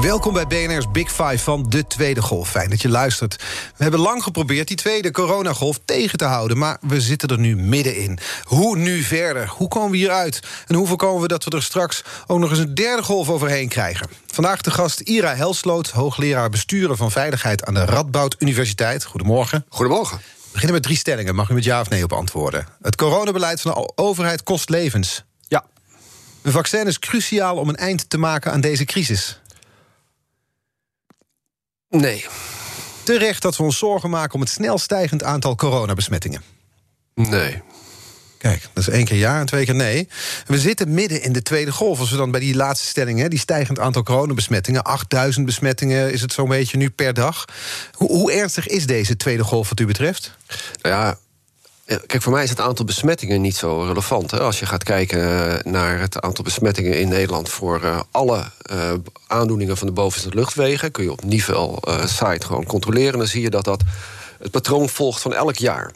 Welkom bij BNR's Big Five van de tweede golf. Fijn dat je luistert. We hebben lang geprobeerd die tweede coronagolf tegen te houden... maar we zitten er nu middenin. Hoe nu verder? Hoe komen we hieruit? En hoe voorkomen we dat we er straks ook nog eens een derde golf overheen krijgen? Vandaag de gast Ira Helsloot, hoogleraar besturen van veiligheid... aan de Radboud Universiteit. Goedemorgen. Goedemorgen. We beginnen met drie stellingen. Mag u met ja of nee op antwoorden? Het coronabeleid van de overheid kost levens. Ja. Een vaccin is cruciaal om een eind te maken aan deze crisis. Nee. Terecht dat we ons zorgen maken om het snel stijgend aantal coronabesmettingen. Nee. Kijk, dat is één keer ja en twee keer nee. We zitten midden in de tweede golf. Als we dan bij die laatste stelling, hè, die stijgend aantal coronabesmettingen... 8000 besmettingen is het zo'n beetje nu per dag. Hoe, hoe ernstig is deze tweede golf wat u betreft? Nou ja, Kijk, voor mij is het aantal besmettingen niet zo relevant. Hè. Als je gaat kijken eh, naar het aantal besmettingen in Nederland voor uh, alle aandoeningen van de bovenste luchtwegen, kun je op niveau site gewoon controleren. Dan zie je dat dat het patroon volgt van elk jaar.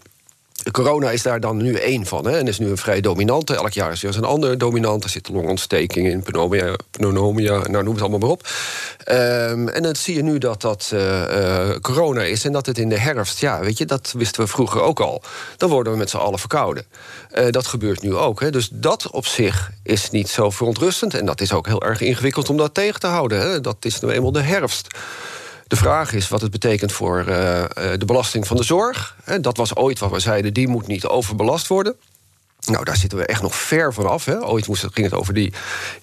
Corona is daar dan nu één van. Hè, en is nu een vrij dominante. Elk jaar is er een andere dominant. Er zit longontsteking in, pneumonia, pneumonia nou noem het allemaal maar op. Um, en dan zie je nu dat dat uh, uh, corona is en dat het in de herfst... ja, weet je, dat wisten we vroeger ook al. Dan worden we met z'n allen verkouden. Uh, dat gebeurt nu ook. Hè. Dus dat op zich is niet zo verontrustend. En dat is ook heel erg ingewikkeld om dat tegen te houden. Hè. Dat is nu eenmaal de herfst. De vraag is wat het betekent voor uh, de belasting van de zorg. Dat was ooit wat we zeiden, die moet niet overbelast worden. Nou, daar zitten we echt nog ver vanaf. Hè. Ooit moest, ging het over die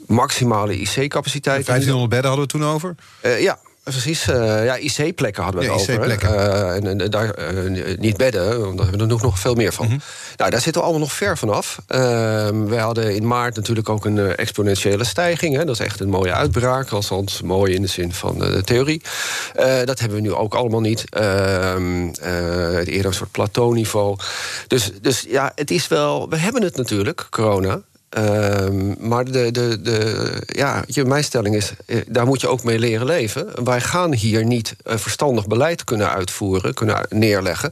maximale IC-capaciteit. 1500 bedden hadden we toen over? Uh, ja, Precies, uh, ja, IC-plekken hadden we ja, over. Uh, en, en, daar, uh, niet bedden, want daar hebben we er nog veel meer van. Mm -hmm. Nou, daar zitten we allemaal nog ver vanaf. Ehm, we hadden in maart natuurlijk ook een exponentiële stijging. Hè. Dat is echt een mooie uitbraak, althans mooi in de zin van de theorie. dat hebben we nu ook allemaal niet. Ehm, eerder een soort plateauniveau. Dus, dus ja, het is wel... We hebben het natuurlijk, corona. Uh, maar de, de, de, ja, je, mijn stelling is, eh, daar moet je ook mee leren leven. Wij gaan hier niet verstandig beleid kunnen uitvoeren, kunnen neerleggen.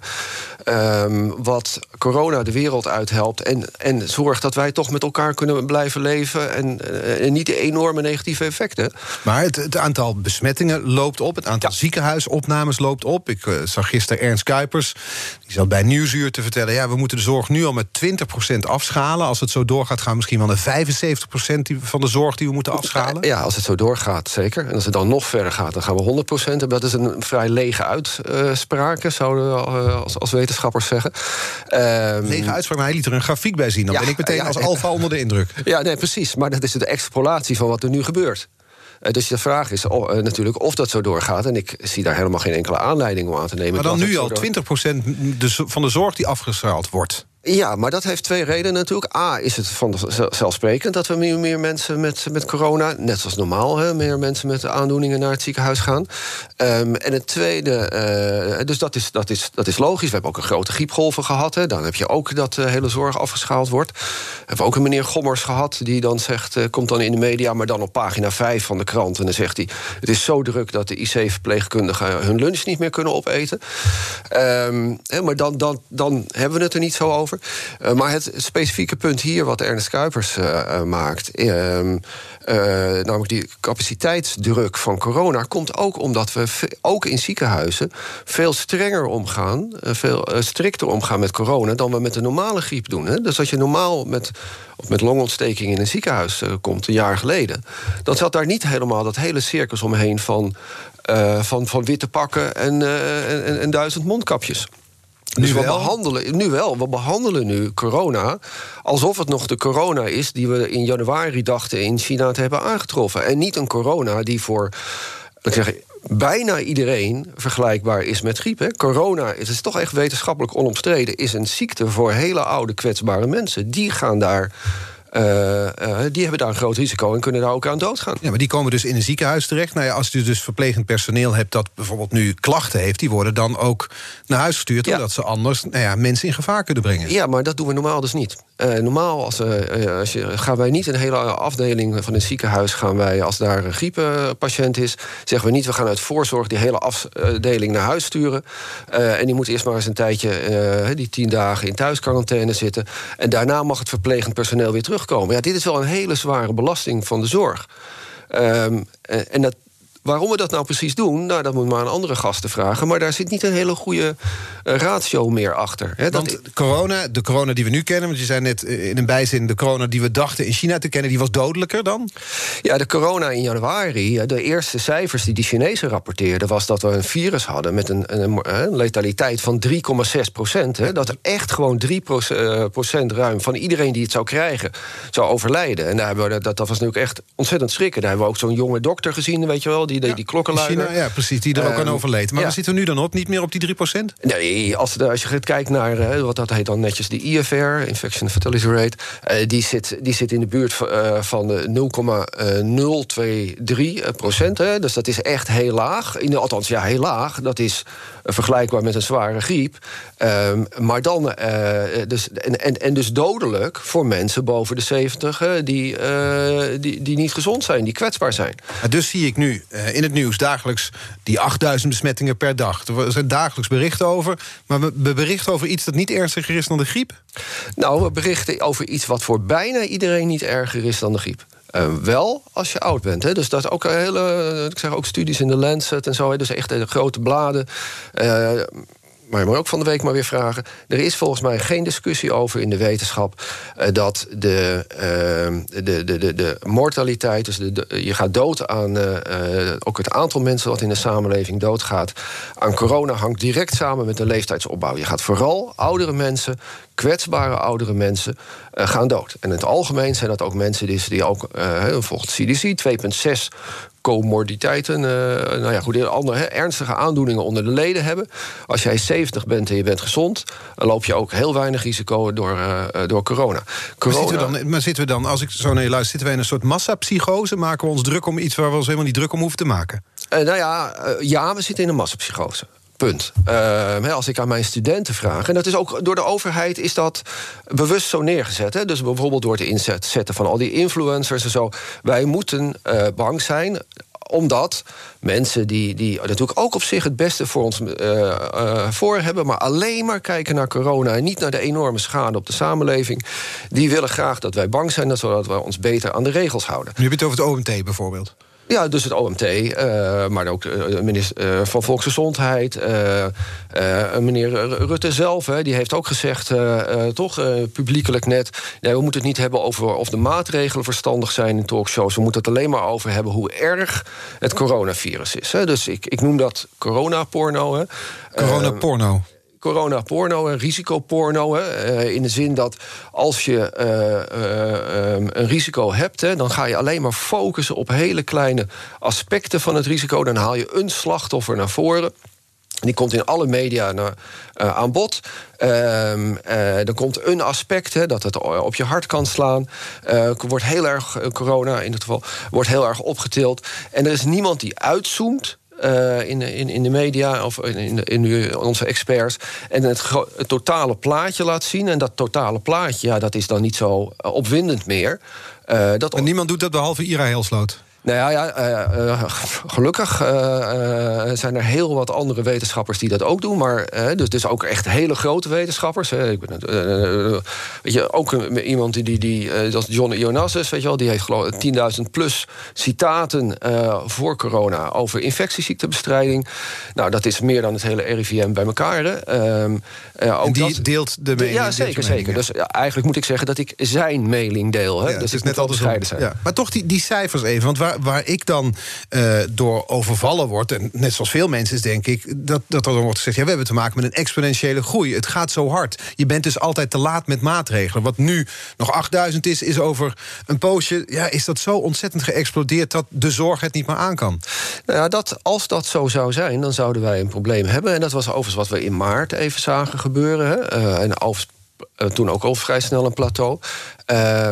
Um, wat corona de wereld uithelpt. En, en zorgt dat wij toch met elkaar kunnen blijven leven. En, eh, en niet de enorme negatieve effecten. Maar het, het, aantal besmettingen loopt op. Het aantal ja. ziekenhuisopnames loopt op. Ik uh, zag gisteren Ernst Kuipers. Die zat bij Nieuwsuur te vertellen. Ja, we moeten de zorg nu al met 20% afschalen. Als het zo doorgaat, gaan we misschien wel naar 75% van de zorg die we moeten afschalen. Ja, als het zo doorgaat, zeker. En als het dan nog verder gaat, dan gaan we 100%. Dat is een vrij lege uitspraak, zouden we als, als wetenschappers zeggen. Um, lege uitspraak, maar hij liet er een grafiek bij zien. Dan ja, ben ik meteen ja, als alfa onder de indruk. Ja, nee, precies. Maar dat is de extrapolatie van wat er nu gebeurt. Uh, dus de vraag is uh, natuurlijk of dat zo doorgaat. En ik zie daar helemaal geen enkele aanleiding om aan te nemen. Maar dan nu al 20% van de zorg die afgestraald wordt. Ja, maar dat heeft twee redenen natuurlijk. A, is het vanzelfsprekend dat we meer, mensen met, met corona... net zoals normaal, hè, meer mensen met aandoeningen naar het ziekenhuis gaan. Um, en het tweede, uh, dus dat is, dat, is, dat is logisch. We hebben ook een grote griepgolven gehad. Hè. Dan heb je ook dat de hele zorg afgeschaald wordt. We hebben ook een meneer Gommers gehad... die dan zegt, uh, komt dan in de media, maar dan op pagina 5 van de krant... en dan zegt hij, het is zo druk dat de IC-verpleegkundigen... hun lunch niet meer kunnen opeten. Um, hè, maar dan, dan, dan hebben we het er niet zo over. Uh, maar het specifieke punt hier, wat Ernest Kuipers uh, uh, maakt, ehm, namelijk die capaciteitsdruk van corona, komt ook omdat we ook in ziekenhuizen veel strenger omgaan, veel strikter omgaan met corona dan we met de normale griep doen. Hè? Dus als je normaal met met longontsteking in een ziekenhuis komt, een jaar geleden... dan zat daar niet helemaal dat hele circus omheen van, van, van witte pakken en, en, en, duizend mondkapjes. Dus nu we wel? behandelen nu wel. We behandelen nu corona alsof het nog de corona is die we in januari dachten in China te hebben aangetroffen. En niet een corona die voor, ik zeg, bijna iedereen vergelijkbaar is met griep. Hè. Corona, het is toch echt wetenschappelijk onomstreden, is een ziekte voor hele oude kwetsbare mensen. Die gaan daar die hebben daar een groot risico en kunnen daar ook aan doodgaan. Ja, maar die komen dus in een ziekenhuis terecht. Nou ja, als je dus verplegend personeel hebt dat bijvoorbeeld nu klachten heeft, die worden dan ook naar huis gestuurd, omdat ze anders nou ja, mensen in gevaar kunnen brengen. Ja, maar dat doen we normaal dus niet. Normaal als, als je, gaan wij niet een hele afdeling van een ziekenhuis gaan wij als daar een grieppatiënt is, zeggen we niet we gaan uit voorzorg die hele afdeling naar huis sturen. en die moet eerst maar eens een tijdje die tien dagen in thuisquarantaine zitten. En daarna mag het verplegend personeel weer terugkomen. Ja, dit is wel een hele zware belasting van de zorg. Um, en dat, Waarom we dat nou precies doen, nou, dat moet maar aan andere gasten vragen. Maar daar zit niet een hele goede uh, ratio meer achter. Hè? Want dat... corona, de corona die we nu kennen... want je zei net eh, in een bijzin... de corona die we dachten in China te kennen... die was dodelijker dan? Ja, de corona in januari... de eerste cijfers die de Chinezen rapporteerden... was dat we een virus hadden met een, een, een letaliteit van 3,6 procent. Hè? Dat er echt gewoon 3 eh, procent ruim van iedereen die het zou krijgen... zou overlijden. En daar hebben we, dat, dat was natuurlijk echt ontzettend schrikken. Daar hebben we ook zo'n jonge dokter gezien, weet je wel die, die, die klokkenluider. ja, precies, die er ook aan ehm, overleed. Maar waar zitten we nu dan op? Niet meer op die 3%? Nee, als, als je kijkt naar, uh, wat dat heet dan netjes de IFR, Infection Fatality Rate... Uh, die, zit, die zit in de buurt uh, van 0,023 procent. Dus dat is echt heel laag. In, althans, ja, heel laag. Dat is vergelijkbaar met een zware griep. Um, maar dan, dus, en, en, en dus dodelijk voor mensen boven de 70... die, die, die niet gezond zijn, die kwetsbaar zijn. Dus zie ik nu eh, in het nieuws dagelijks die 8000 besmettingen per dag. Er zijn dagelijks berichten over. Maar we berichten over iets dat niet ernstiger is dan de griep? Nou, we berichten over iets wat voor bijna iedereen niet erger is dan de griep. Uh, wel als je oud bent. Hè. Dus dat ook hele, ik zeg ook studies in de Lancet en zo. Hè. Dus echt de grote bladen. Uh, maar moet ook van de week maar weer vragen. Er is volgens mij geen discussie over in de wetenschap uh, dat de, uh, de, de, de, de mortaliteit, dus de, je gaat dood aan uh, ook het aantal mensen wat in de samenleving doodgaat aan corona hangt direct samen met de leeftijdsopbouw. Je gaat vooral oudere mensen, kwetsbare oudere mensen gaan dood. En in het algemeen zijn dat ook mensen die, die ook volgens CDC 2,6 comorbiditeiten, uh, nou ja, goed, andere hè, ernstige aandoeningen onder de leden hebben. Als jij 70 bent en je bent gezond, dan loop je ook heel weinig risico door, uh, door corona. corona... Maar, zitten we dan, maar zitten we dan, als ik zo naar je luister, zitten wij in een soort massapsychose? Maken we ons druk om iets waar we ons helemaal niet druk om hoeven te maken? Uh, nou ja, ja, we zitten in een massapsychose. Punt. Uh, als ik aan mijn studenten vraag. En dat is ook door de overheid is dat bewust zo neergezet. Hè? Dus bijvoorbeeld door het inzetten van al die influencers en zo. Wij moeten uh, bang zijn omdat mensen die, die natuurlijk ook op zich het beste voor ons uh, voor hebben, maar alleen maar kijken naar corona en niet naar de enorme schade op de samenleving, die willen graag dat wij bang zijn, zodat we ons beter aan de regels houden. Nu heb je het over het OMT bijvoorbeeld. Ja, dus het OMT, uh, maar ook de uh, minister uh, van Volksgezondheid. meneer Rutte zelf, hè, die heeft ook gezegd, toch publiekelijk net... Nee, we moeten het niet hebben over of de maatregelen verstandig zijn in talkshows. We moeten het alleen maar over hebben hoe erg het coronavirus is. Hè. Dus ik, ik noem dat coronaporno. Coronaporno corona-porno en risicoporno. Eh, in de zin dat als je uh, uh, een risico hebt, hè, dan ga je alleen maar focussen op hele kleine aspecten van het risico. Dan haal je een slachtoffer naar voren. Die komt in alle media naar, aan bod. Uh, er komt een aspect, dat het op je hart kan slaan. Uh, wordt heel erg, corona in dit geval, wordt heel erg opgetild. En er is niemand die uitzoomt uh, in, in, in de media of in, in onze experts. En het, totale plaatje laat zien. En dat totale plaatje, ja, dat is dan niet zo opwindend meer. Uh, dat... En niemand doet dat behalve Ira Helsloot? Nou ja, ja uh, gelukkig uh, zijn er heel wat andere wetenschappers die dat ook doen. Maar dus, dus ook echt hele grote wetenschappers. Ik ben, weet je, ook iemand die, die, die dat John Ionassus, weet je wel, die heeft geloof 10.000 plus citaten voor corona over infectieziektebestrijding. Nou, dat is meer dan het hele RIVM bij elkaar. Ehm, ook en die deelt de mening? Ja, zeker, zeker. Dus ja, eigenlijk moet ik zeggen dat ik zijn mailing deel. Hè. Ja, dus het is net altijd bescheiden zijn. Ja. Maar toch die, die cijfers even, want waar waar, ik dan uh, door overvallen word... en net zoals veel mensen is denk ik... dat, dat er dan wordt gezegd, ja, we hebben te maken met een exponentiële groei. Het gaat zo hard. Je bent dus altijd te laat met maatregelen. Wat nu nog 8000 is, is over een poosje... ja, is dat zo ontzettend geëxplodeerd... dat de zorg het niet meer aan kan. Nou ja, dat, als dat zo zou zijn, dan zouden wij een probleem hebben. En dat was overigens wat we in maart even zagen gebeuren. Hè. Uh, en overigens toen ook al vrij snel een plateau.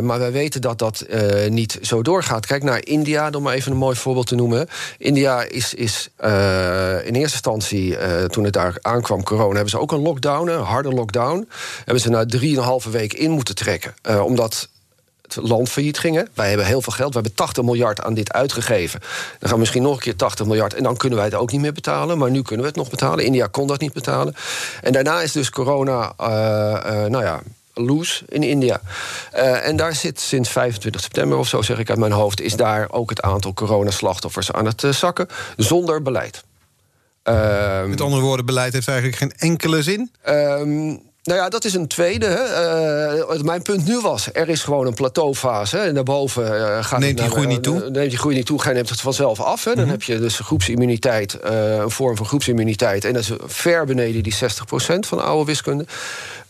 maar wij weten dat dat niet zo doorgaat. Kijk naar India, om maar even een mooi voorbeeld te noemen. India is, is in eerste instantie, toen het daar aankwam, corona, hebben ze ook een lockdown, een harde lockdown. Hebben ze na drieënhalve week in moeten trekken. omdat land failliet gingen. Wij hebben heel veel geld. We hebben 80 miljard aan dit uitgegeven. Dan gaan we misschien nog een keer 80 miljard. En dan kunnen wij het ook niet meer betalen. Maar nu kunnen we het nog betalen. India kon dat niet betalen. En daarna is dus corona, uh, uh, nou ja, loose in India. Uh, en daar zit sinds 25 september of zo, zeg ik uit mijn hoofd... is daar ook het aantal coronaslachtoffers aan het zakken. Zonder beleid. Met andere woorden, beleid heeft eigenlijk geen enkele zin? Um, nou ja, dat is een tweede. Hè. Uh, mijn punt nu was, er is gewoon een plateaufase. En daarboven uh, gaat neemt die groei niet toe? Neemt die groei niet toe, neemt het vanzelf af. Hè. Dan mhm. heb je dus groepsimmuniteit, een vorm van groepsimmuniteit. En dat is ver beneden die 60% van oude wiskunde.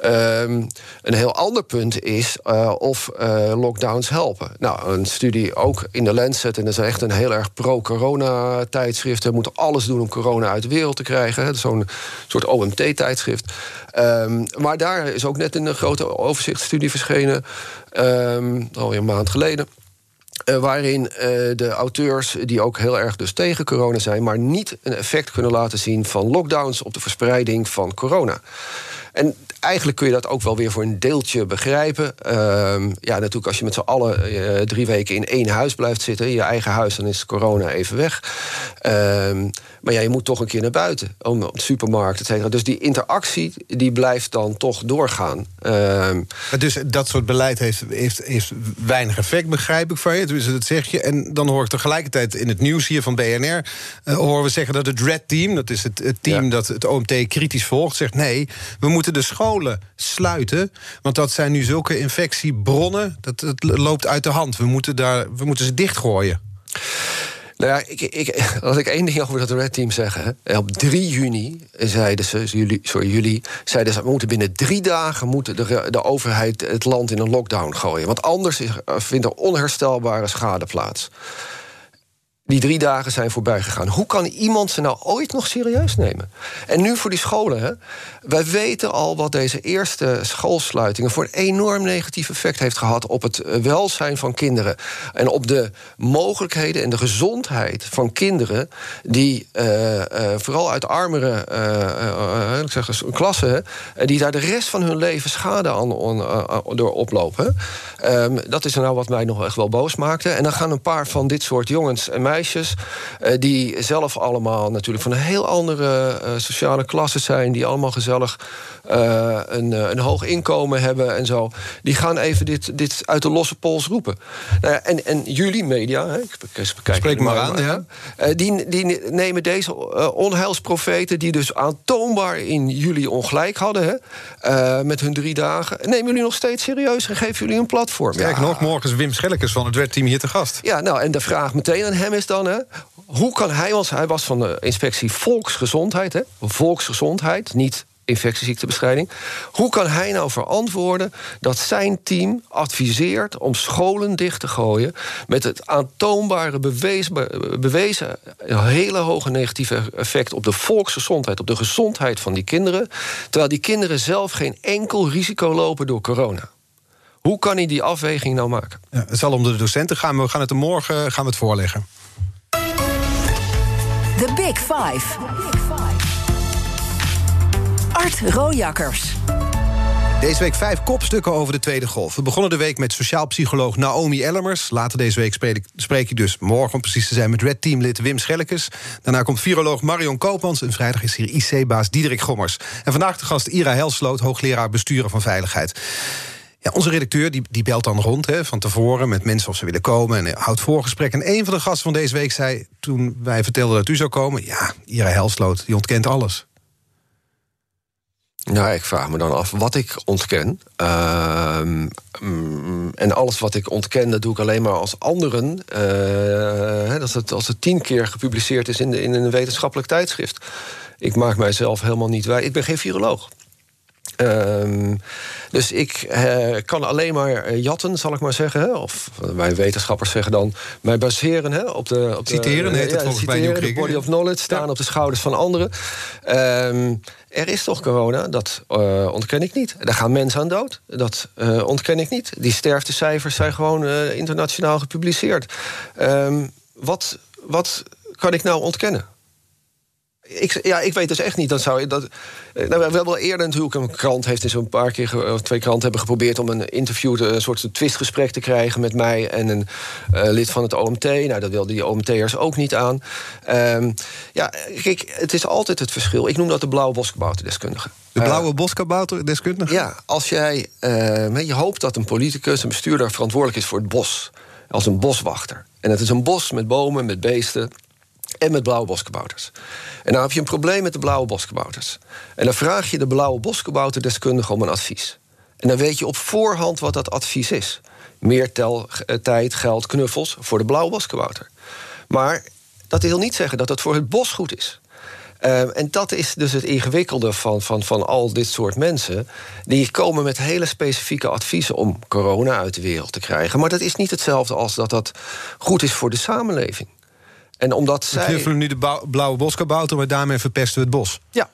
Um, een heel ander punt is of lockdowns helpen. Nou, een studie ook in de Lancet, en dat is echt een heel erg pro-corona-tijdschrift. We moeten alles doen om corona uit de wereld te krijgen. Zo'n soort OMT-tijdschrift. Um, maar daar is ook net een grote overzichtsstudie verschenen, um, alweer een maand geleden. Uh, waarin uh, de auteurs, die ook heel erg dus tegen corona zijn, maar niet een effect kunnen laten zien van lockdowns op de verspreiding van corona. En eigenlijk kun je dat ook wel weer voor een deeltje begrijpen. Uh, ja, natuurlijk, als je met z'n allen uh, drie weken in één huis blijft zitten, in je eigen huis, dan is corona even weg. Uh, maar ja, je moet toch een keer naar buiten, om, op de supermarkt, et cetera. Dus die interactie, die blijft dan toch doorgaan. Ehm, dus dat soort beleid heeft, heeft, heeft weinig effect, begrijp ik van je. Dus dat zeg je. En dan hoor ik tegelijkertijd in het nieuws hier van BNR... Uh, horen we zeggen dat het Red Team, dat is het, het team dat het OMT kritisch volgt... zegt nee, we moeten de sluiten. Want dat zijn nu zulke infectiebronnen, dat het loopt uit de hand. We moeten, daar, we moeten ze dichtgooien. Nou ja, ik, ik, als ik één ding over dat Red Team zeggen. Op 3 juni zeiden ze, juli, sorry, juli, zeiden ze... we moeten binnen drie dagen moeten de, de overheid het land in een lockdown gooien. Want anders vindt er onherstelbare schade plaats. Die drie dagen zijn voorbij gegaan. Hoe kan iemand ze nou ooit nog serieus nemen? En nu voor die scholen. Hè? Wij weten al wat deze eerste schoolsluitingen... voor een enorm negatief effect heeft gehad... op het welzijn van kinderen. En op de mogelijkheden en de gezondheid van kinderen... die uh, uh, vooral uit armere uh, ik zeg klassen... die daar de rest van hun leven schade aan door oplopen. Um, dat is nou wat mij nog echt wel boos maakte. En dan gaan een paar van dit soort jongens en meisjes eh, die zelf allemaal natuurlijk van een heel andere uh, sociale klasse zijn. Die allemaal gezellig uh, een, een hoog inkomen hebben en zo. Die gaan even dit, dit uit de losse pols roepen. Nou ja, en, en jullie media, hè, ik Spreek maar aan, ja. die, die nemen deze onheilsprofeten... die dus aantoonbaar in jullie ongelijk hadden... Hè, met hun drie dagen, nemen jullie nog steeds serieus... en geven jullie een platform. Kijk, ja. nog, morgen is Wim Schellekes van het Red Team hier te gast. Ja, nou, en de vraag meteen aan hem is dan... Hè, hoe kan hij, want hij was van de inspectie Volksgezondheid... Hè, volksgezondheid, niet infectieziektebestrijding. Hoe kan hij nou verantwoorden dat zijn team adviseert om scholen dicht te gooien met het aantoonbare bewezen, hele hoge negatieve effect op de volksgezondheid, op de gezondheid van die kinderen, terwijl die kinderen zelf geen enkel risico lopen door corona? Hoe kan hij die afweging nou maken? Ja, het zal om de docenten gaan, maar we gaan het morgen gaan we het voorleggen. The Big Five. Art Rojakkers. Deze week vijf kopstukken over de tweede golf. We begonnen de week met sociaal psycholoog Naomi Ellemers. Later deze week spreek ik, spreek ik dus morgen, om precies te zijn... met Red Team-lid Wim Schellekes. Daarna komt viroloog Marion Koopmans. En vrijdag is hier IC-baas Diederik Gommers. En vandaag de gast Ira Helsloot, hoogleraar besturen van veiligheid. Ja, onze redacteur die, die belt dan rond hè, van tevoren met mensen of ze willen komen en houdt voorgesprek. En een van de gasten van deze week zei toen wij vertelden dat u zou komen: Ja, Ira Helsloot, die ontkent alles. Nou, ik vraag me dan af wat ik ontken. Uh, en alles wat ik ontken, dat doe ik alleen maar als anderen. Uh, als, het, als het tien keer gepubliceerd is in, de, in een wetenschappelijk tijdschrift. Ik maak mijzelf helemaal niet wij. Ik ben geen viroloog. Ehm, dus ik eh, kan alleen maar eh, jatten, zal ik maar zeggen. Hè? Of wij wetenschappers zeggen dan... mij baseren hè, op de... Op citeren de, heet het volgens mij de body of knowledge, staan op de schouders van anderen. Ehm, er is toch corona, dat uh, ontken ik niet. Daar gaan mensen aan dood, dat uh, ontken ik niet. Die sterftecijfers zijn gewoon internationaal gepubliceerd. Um, wat, wat kan ik nou ontkennen? Ik, ja, ik weet dus echt niet. Dat zou, dat, nou, we hebben wel eerder natuurlijk een krant heeft eens een paar keer, of twee kranten hebben geprobeerd om een interview, een soort twistgesprek te krijgen met mij en een uh, lid van het OMT. Nou, dat wilden die OMT'ers ook niet aan. Um, ja, kijk, het is altijd het verschil. Ik noem dat de blauwe boskebouterdeskundige. De blauwe boskebouterdeskundige? Ja, als jij, uh, je hoopt dat een politicus, een bestuurder verantwoordelijk is voor het bos, als een boswachter. En het is een bos met bomen, met beesten en met blauwe boskabouters. En dan heb je een probleem met de blauwe boskabouters. En dan vraag je de blauwe boskabouterdeskundige om een advies. En dan weet je op voorhand wat dat advies is. Meer tel, tijd, geld, knuffels voor de blauwe boskabouter. Maar dat wil niet zeggen dat het voor het bos goed is. Uh, en dat is dus het ingewikkelde van, van, van al dit soort mensen. Die komen met hele specifieke adviezen om corona uit de wereld te krijgen. Maar dat is niet hetzelfde als dat dat goed is voor de samenleving. En omdat zij... We knuffelen nu de blauwe boskabouter, maar daarmee verpesten we het bos. Ja.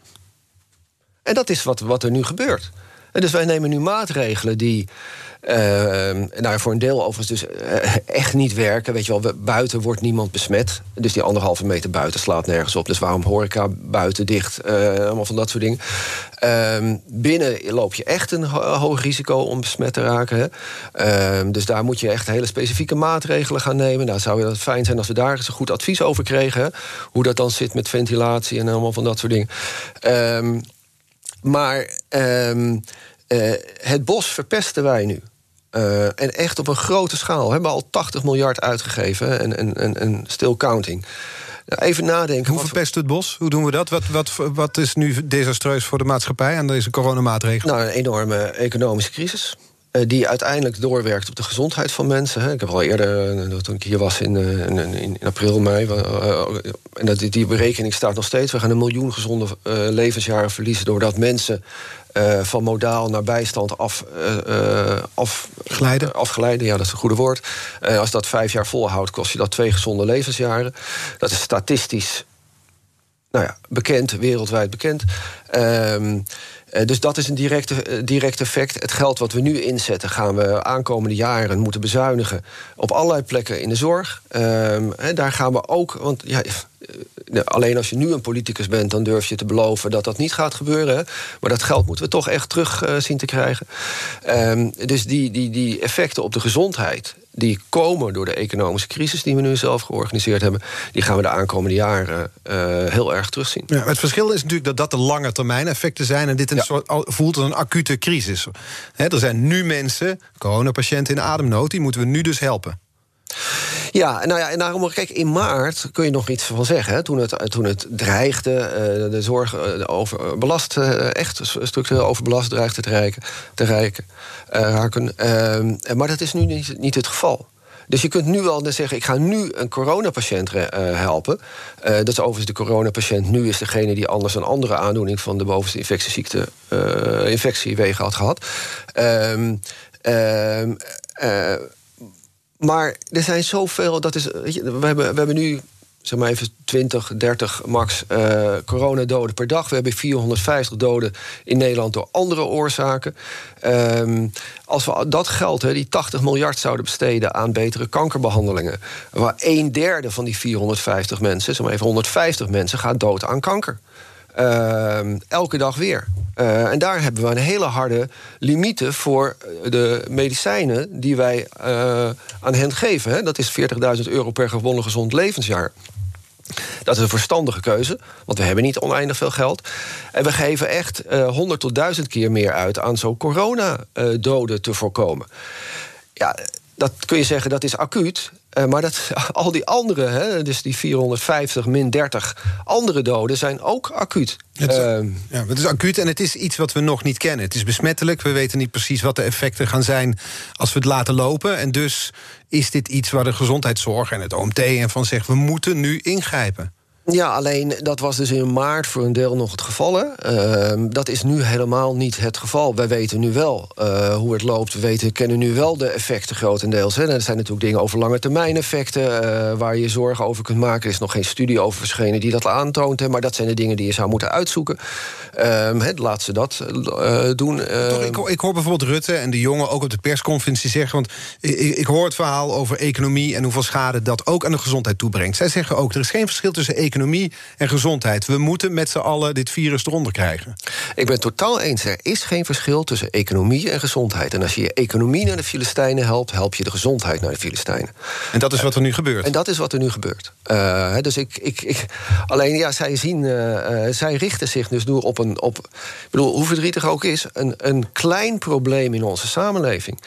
En dat is wat, wat er nu gebeurt. En dus wij nemen nu maatregelen die nou, voor een deel overigens dus uh, echt niet werken. Weet je wel, buiten wordt niemand besmet. Dus die anderhalve meter buiten slaat nergens op. Dus waarom horeca buiten dicht? Uh, allemaal van dat soort dingen. Ehm, binnen loop je echt een ho hoog risico om besmet te raken. Hè? Ehm, dus daar moet je echt hele specifieke maatregelen gaan nemen. Nou, zou het fijn zijn als we daar eens een goed advies over kregen. Hoe dat dan zit met ventilatie en allemaal van dat soort dingen. Maar het bos verpesten wij nu. Uh, en echt op een grote schaal. We hebben al 80 miljard uitgegeven en, en, en, en still counting. Even nadenken. Hoe verpest het bos? Hoe doen we dat? Wat, wat, wat is nu desastreus voor de maatschappij aan deze coronamaatregelen? Nou, een enorme economische crisis. Uh, die uiteindelijk doorwerkt op de gezondheid van mensen. Ik heb al eerder, uh, toen ik hier was in, in, in april, mei... en dat, die berekening staat nog steeds. We gaan een miljoen gezonde levensjaren verliezen... doordat mensen uh, van modaal naar bijstand af, uh, afglijden. afglijden. Ja, dat is een goede woord. als dat vijf jaar volhoudt, kost je dat twee gezonde levensjaren. Dat is statistisch nou ja, bekend, wereldwijd bekend. Um, dus dat is een direct, direct effect. Het geld wat we nu inzetten, gaan we aankomende jaren moeten bezuinigen op allerlei plekken in de zorg. Um, daar gaan we ook, want ja, eh, alleen als je nu een politicus bent, dan durf je te beloven dat dat niet gaat gebeuren. Maar dat geld moeten we toch echt terug uh, zien te krijgen. Um, dus die, die, die effecten op de gezondheid, die komen door de economische crisis die we nu zelf georganiseerd hebben, die gaan we de aankomende jaren uh, heel erg terugzien. Ja, het verschil is natuurlijk dat dat de lange termijn effecten zijn en dit een ja. soort, voelt als een acute crisis. He, er zijn nu mensen, coronapatiënten in ademnood, die moeten we nu dus helpen. Ja, nou ja, en daarom, kijk, in maart kun je nog iets van zeggen. Toen, het, toen het dreigde, uh, de zorg uh, over, belast, uh, echt structureel overbelast dreigde te, rijken, te raken. Ehm, maar dat is nu niet, het geval. Dus je kunt nu wel zeggen, ik ga nu een coronapatiënt helpen. Dat is overigens de coronapatiënt nu is degene die anders een andere aandoening van de bovenste infectieziekte, uh, infectiewegen had gehad. Um, maar er zijn zoveel. Dat is, we, hebben, we hebben nu zeg maar even 20, 30 max uh, coronadoden per dag. We hebben 450 doden in Nederland door andere oorzaken. Um, als we dat geld, die 80 miljard, zouden besteden aan betere kankerbehandelingen, waar een derde van die 450 mensen, zeg maar even 150 mensen, gaat dood aan kanker. Uh, elke dag weer. Uh, en daar hebben we een hele harde limieten voor de medicijnen die wij uh, aan hen geven. Hè. Dat is 40.000 euro per gewonnen gezond levensjaar. Dat is een verstandige keuze, want we hebben niet oneindig veel geld. En we geven echt uh, 100 tot 1000 keer meer uit aan zo'n coronadoden te voorkomen. Ja, dat kun je zeggen dat is acuut. Uh, maar dat, al die andere, hè, dus die 450 min 30 andere doden, zijn ook acuut. Het, uh, ja, het is acuut en het is iets wat we nog niet kennen. Het is besmettelijk. We weten niet precies wat de effecten gaan zijn als we het laten lopen. En dus is dit iets waar de gezondheidszorg en het OMT en van zegt: we moeten nu ingrijpen. Ja, alleen dat was dus in maart voor een deel nog het geval. Uh, dat is nu helemaal niet het geval. Wij weten nu wel uh, hoe het loopt. We weten, kennen nu wel de effecten grotendeels. Hè. er zijn natuurlijk dingen over lange termijn effecten... Uh, waar je zorgen over kunt maken. Er is nog geen studie over verschenen die dat aantoont. Hè, maar dat zijn de dingen die je zou moeten uitzoeken. Ehm, laat ze dat uh, doen. Toch, ik, ik, hoor bijvoorbeeld Rutte en de jongen ook op de persconferentie zeggen... want ik, ik, hoor het verhaal over economie en hoeveel schade dat ook aan de gezondheid toebrengt. Zij zeggen ook, er is geen verschil tussen economie en gezondheid. We moeten met z'n allen dit virus eronder krijgen. Ik ben het totaal eens. Er is geen verschil tussen economie en gezondheid. En als je je economie naar de Filistijnen helpt... help je de gezondheid naar de Filistijnen. En dat is wat er nu gebeurt? En dat is wat er nu gebeurt. Uh, dus ik, ik, ik, alleen, ja, zij zien... Uh, zij richten zich dus door op een op. Ik bedoel, hoe verdrietig ook is, een, een klein probleem in onze samenleving.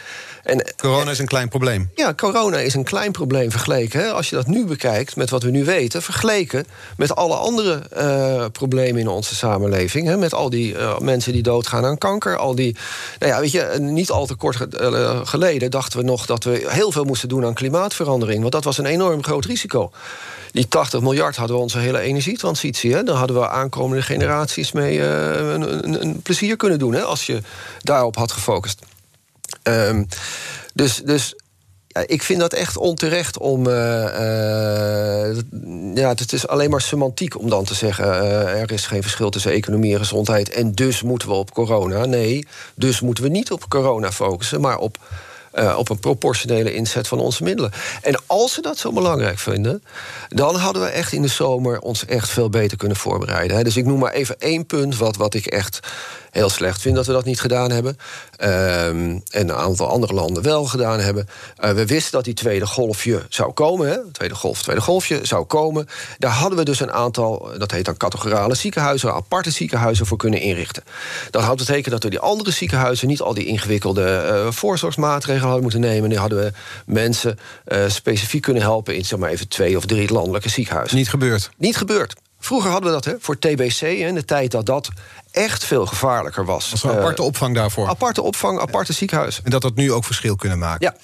En, corona is een klein probleem. Ja, corona is een klein probleem vergeleken. Hè, als je dat nu bekijkt met wat we nu weten, vergeleken met alle andere uh, problemen in onze samenleving. Hè, met al die uh, mensen die doodgaan aan kanker. Al die, nou ja, weet je, niet al te kort geleden dachten we nog dat we heel veel moesten doen aan klimaatverandering. Want dat was een enorm groot risico die 80 miljard hadden we onze hele energietransitie. Hè? Dan hadden we aankomende generaties mee een, een, plezier kunnen doen... Hè? als je daarop had gefocust. Um, dus, dus ja, ik vind dat echt onterecht om. Uh, uh, ja, het is alleen maar semantiek om dan te zeggen. Uh, er is geen verschil tussen economie en gezondheid. En dus moeten we op corona. Nee, dus moeten we niet op corona focussen, maar op op een proportionele inzet van onze middelen. En als ze dat zo belangrijk vinden, dan hadden we echt in de zomer ons echt veel beter kunnen voorbereiden. Hè. Dus ik noem maar even één punt wat, wat ik echt heel slecht vind dat we dat niet gedaan hebben. Um, en een aantal andere landen wel gedaan hebben. Uh, we wisten dat die tweede golfje zou komen. Hè? Tweede golf, tweede golfje zou komen. Daar hadden we dus een aantal, dat heet dan categorale ziekenhuizen, aparte ziekenhuizen voor kunnen inrichten. Dat had betekend dat we die andere ziekenhuizen niet al die ingewikkelde uh, voorzorgsmaatregelen hadden moeten nemen. Die hadden we mensen uh, specifiek kunnen helpen in zeg maar even twee of drie landelijke ziekenhuizen. Niet gebeurd. Niet gebeurd. Vroeger hadden we dat hè, voor TBC, in de tijd dat dat echt veel gevaarlijker was. Was er een aparte opvang daarvoor? Aparte opvang, aparte ziekenhuis. En dat dat nu ook verschil kunnen maken? Ja.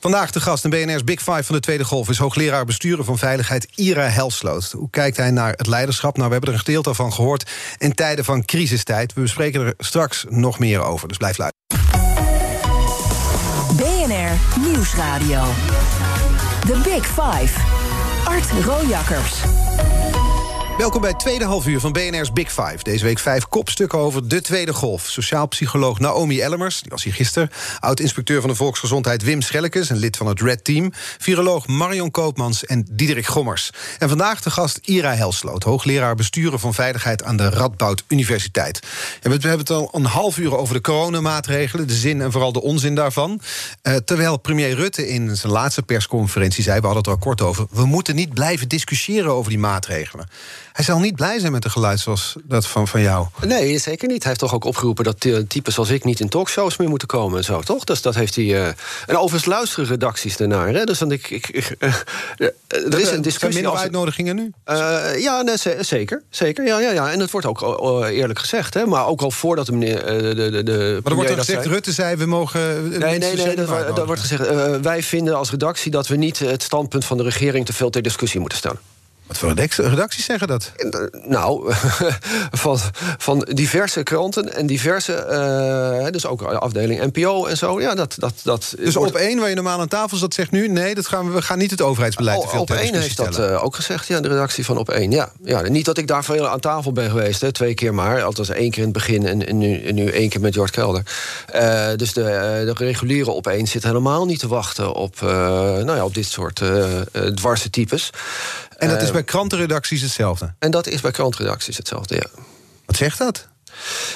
Vandaag de gast in BNR's Big Five van de Tweede Golf... is hoogleraar besturen van veiligheid Ira Helsloot. Hoe kijkt hij naar het leiderschap? Nou, we hebben er een gedeelte van gehoord in tijden van crisistijd. We bespreken er straks nog meer over, dus blijf luisteren. BNR Nieuwsradio. The Big Five. Art Rojakkers. Welkom bij het tweede halfuur van BNR's Big Five. Deze week vijf kopstukken over de tweede golf. Sociaal psycholoog Naomi Ellemers, die was hier gisteren. Oud-inspecteur van de volksgezondheid Wim Schellekes... en lid van het Red Team. Viroloog Marion Koopmans en Diederik Gommers. En vandaag de gast Ira Helsloot... hoogleraar besturen van veiligheid aan de Radboud Universiteit. En we hebben het al een half uur over de coronamaatregelen... de zin en vooral de onzin daarvan. Uh, terwijl premier Rutte in zijn laatste persconferentie zei... we hadden het er al kort over... we moeten niet blijven discussiëren over die maatregelen. Hij zal niet blij zijn met een geluid zoals dat van, van jou. Nee, zeker niet. Hij heeft toch ook opgeroepen dat types als ik niet in talkshows meer moeten komen en zo, toch? Dus dat heeft hij. Uh... En overigens luisteren redacties ernaar. Hè? Dus dan ik, ik, uh, er is een discussie. Zijn uitnodigingen nu? Uh, ja, nee, zeker. zeker ja, ja, ja. En dat wordt ook eerlijk gezegd. Hè? Maar ook al voordat de meneer. de, de, de maar er wordt gezegd, zei... Rutte zei, we mogen. Nee, nee, nee. Dat, dat wordt gezegd. wij vinden als redactie dat we niet het standpunt van de regering te veel ter discussie moeten stellen. Wat voor redacties zeggen dat? Nou, van, van diverse kranten en diverse, uh, dus ook afdeling NPO en zo. Ja, dat, dat, dat dus op één, waar je normaal aan tafel zat, zegt nu... nee, dat gaan we, we gaan niet het overheidsbeleid te veel Op één heeft dat uh, ook gezegd, ja, de redactie van Op één. Ja. Ja, niet dat ik daar veel aan tafel ben geweest, hè, twee keer maar. Althans één keer in het begin en, en, nu, en nu één keer met Jort Kelder. Uh, dus de, de reguliere Op één zit helemaal niet te wachten... op, nou ja, op dit soort dwarse types. En dat is bij krantenredacties hetzelfde? En dat is bij krantenredacties hetzelfde, ja. Wat zegt dat?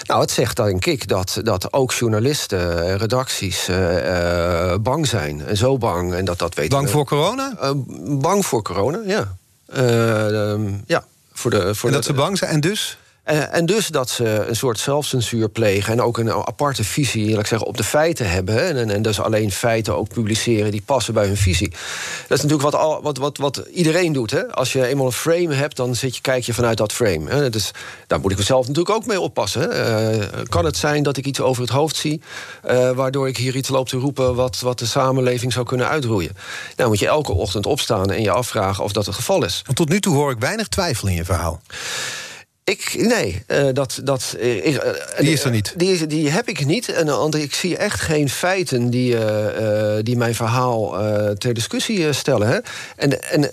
Nou, het zegt denk ik dat, dat ook journalisten, redacties uh, bang zijn. En zo bang. En dat, dat weten bang voor corona? Uh, bang voor corona, ja. Uh, ja. Voor de, voor en dat ze bang zijn en dus? Uh, en dus dat ze een soort zelfcensuur plegen... en ook een aparte visie ik zeggen, op de feiten hebben... En, en dus alleen feiten ook publiceren die passen bij hun visie. Dat is natuurlijk wat, wat, wat, wat iedereen doet. Hè? Als je eenmaal een frame hebt, dan zit je, kijk je vanuit dat frame. Hè? Dus daar moet ik mezelf natuurlijk ook mee oppassen. Uh, kan het zijn dat ik iets over het hoofd zie... Uh, waardoor ik hier iets loop te roepen... wat, wat de samenleving zou kunnen uitroeien? Nou moet je elke ochtend opstaan en je afvragen of dat het geval is. Want tot nu toe hoor ik weinig twijfel in je verhaal. Ik, nee, uh, dat, dat, uh, uh, die is er niet. Die, die heb ik niet. En, want ik zie echt geen feiten die, die mijn verhaal ter discussie stellen. Hè. En, en,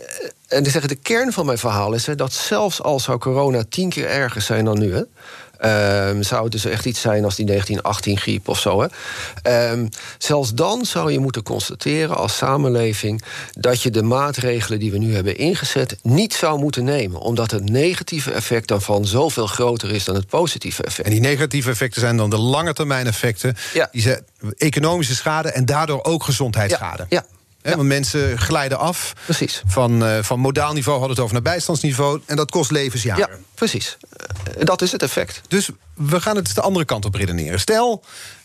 en de kern van mijn verhaal is hè, dat zelfs al zou corona tien keer erger zijn dan nu. Hè, Um, zou het dus echt iets zijn als die 1918-griep of zo. Hè? Um, zelfs dan zou je moeten constateren als samenleving dat je de maatregelen die we nu hebben ingezet niet zou moeten nemen. Omdat het negatieve effect daarvan zoveel groter is dan het positieve effect. En die negatieve effecten zijn dan de lange termijn effecten. Ja. Die zijn economische schade en daardoor ook gezondheidsschade. Ja. ja. Ja. Want mensen glijden af. Precies. Van, uh, van modaal niveau hadden het over naar bijstandsniveau. En dat kost levensjaren. Ja, precies. Uh, dat is het effect. Dus we gaan het de andere kant op redeneren. Stel,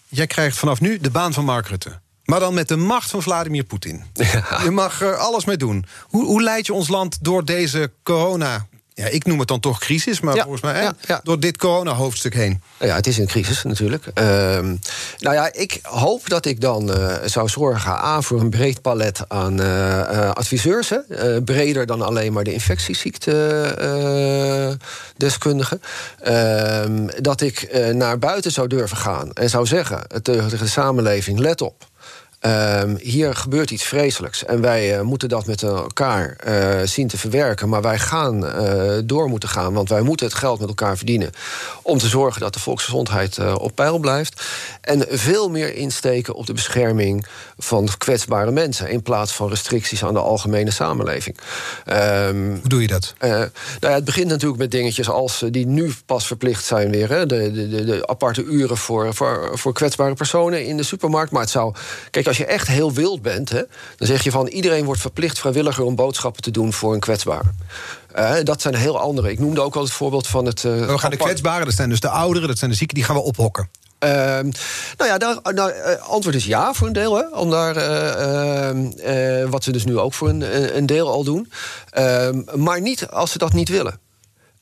jij krijgt vanaf nu de baan van Mark Rutte. Maar dan met de macht van Vladimir Poetin. Ja. Je mag er alles mee doen. Hoe, hoe leid je ons land door deze corona ja, ik noem het dan toch crisis, maar volgens mij ja, ja. door dit corona-hoofdstuk heen. Ja, het is een crisis natuurlijk. Uh, nou ja, ik hoop dat ik dan uh, zou zorgen A voor een breed palet aan uh, adviseurs. Hè, breder dan alleen maar de infectieziekte-deskundigen. Ehm, dat ik naar buiten zou durven gaan en zou zeggen tegen de samenleving: let op. Um, hier gebeurt iets vreselijks. En wij uh, moeten dat met elkaar uh, zien te verwerken. Maar wij gaan uh, door moeten gaan. Want wij moeten het geld met elkaar verdienen. Om te zorgen dat de volksgezondheid op peil blijft. En veel meer insteken op de bescherming van kwetsbare mensen. In plaats van restricties aan de algemene samenleving. Um, Hoe doe je dat? nou ja, het begint natuurlijk met dingetjes als die nu pas verplicht zijn weer. Hè, de, de, de, aparte uren voor, voor, voor kwetsbare personen in de supermarkt. Maar het zou. Kijk, als je echt heel wild bent, hè, dan zeg je van iedereen wordt verplicht vrijwilliger om boodschappen te doen voor een kwetsbare. Uh, dat zijn heel andere. Ik noemde ook al het voorbeeld van het. Uh, we gaan de kwetsbaren, dat zijn dus de ouderen, dat zijn de zieken, die gaan we ophokken. Uh, nou ja, daar, nou, antwoord is ja voor een deel. Hè, om daar, ehm, wat ze dus nu ook voor een, een deel al doen. Ehm, maar niet als ze dat niet willen.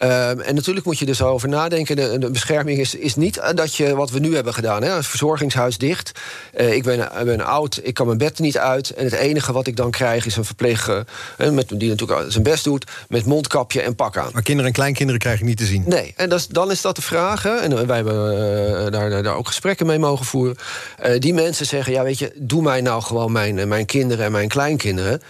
Um, en natuurlijk moet je dus over nadenken. De, de, bescherming is, is niet dat je wat we nu hebben gedaan. Hè, het verzorgingshuis dicht. Uh, ik ben, ben oud, ik kan mijn bed niet uit. En het enige wat ik dan krijg is een verpleger... Uh, met, die natuurlijk zijn best doet, met mondkapje en pak aan. Maar kinderen en kleinkinderen krijg je niet te zien? Nee, en dan is dat de vraag. Hè, en wij hebben uh, daar, daar ook gesprekken mee mogen voeren. die mensen zeggen, ja weet je, doe mij nou gewoon mijn, mijn kinderen en mijn kleinkinderen.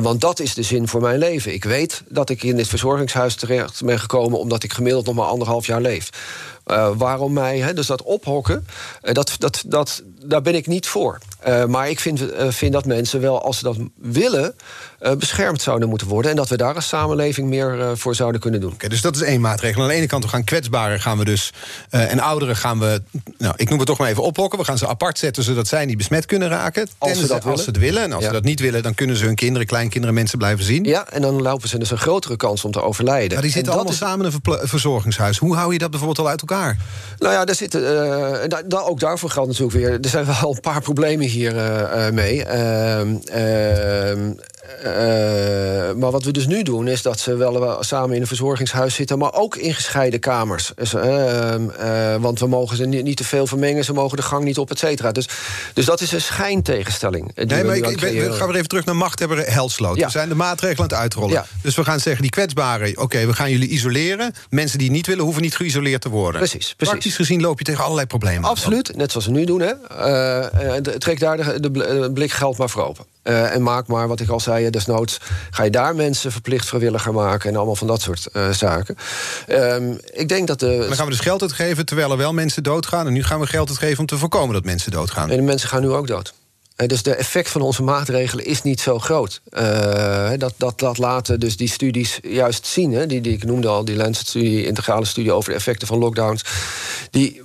want dat is de zin voor mijn leven. Ik weet dat ik in dit verzorgingshuis terecht ben gekomen omdat ik gemiddeld nog maar anderhalf jaar leef. Uh, waarom mij, dus dat ophokken, uh, dat, dat, dat, daar ben ik niet voor. Uh, maar ik vind, vind dat mensen wel, als ze dat willen, beschermd zouden moeten worden. En dat we daar als samenleving meer voor zouden kunnen doen. Okay, dus dat is één maatregel. Aan de ene kant, we gaan kwetsbaren gaan we dus. en ouderen gaan we, nou, ik noem het toch maar even ophokken. We gaan ze apart zetten zodat zij niet besmet kunnen raken. Als ze, dat als ze het willen. En als ja. ze dat niet willen, dan kunnen ze hun kinderen, kleinkinderen, mensen blijven zien. Ja, en dan lopen ze dus een grotere kans om te overlijden. Maar die zitten allemaal is... samen in een verzorgingshuis. Hoe hou je dat bijvoorbeeld al uit elkaar? Nou ja, daar zitten, da, da, ook daarvoor geldt natuurlijk weer... zijn wel een paar problemen hier uh, mee. Ehm, ehm, uh, maar wat we dus nu doen, is dat ze wel samen in een verzorgingshuis zitten, maar ook in gescheiden kamers. Dus, uh, uh, want we mogen ze niet, niet, te veel vermengen, ze mogen de gang niet op, et cetera. Dus, dus dat is een schijntegenstelling. Nee, maar ik, ik ben, gaan we even terug naar machthebber Helsloot. Ja. We zijn de maatregelen aan het uitrollen. Ja. Dus we gaan zeggen, die kwetsbaren, oké, we gaan jullie isoleren. Mensen die niet willen, hoeven niet geïsoleerd te worden. Precies, precies. Praktisch gezien loop je tegen allerlei problemen. Absoluut, net zoals we nu doen. Hè. trek daar de, de blik geld maar voor open. Uh, en maak maar, wat ik al zei, desnoods ga je daar mensen verplicht vrijwilliger maken en allemaal van dat soort uh, zaken. Um, ik denk dat de. Dan gaan we dus geld uitgeven terwijl er wel mensen doodgaan. En nu gaan we geld uitgeven om te voorkomen dat mensen doodgaan. En de mensen gaan nu ook dood. Uh, dus de effect van onze maatregelen is niet zo groot. dat, dat, dat laten dus die studies juist zien. Hè, die, die ik noemde al, die Lancet-studie, integrale studie over de effecten van lockdowns. Die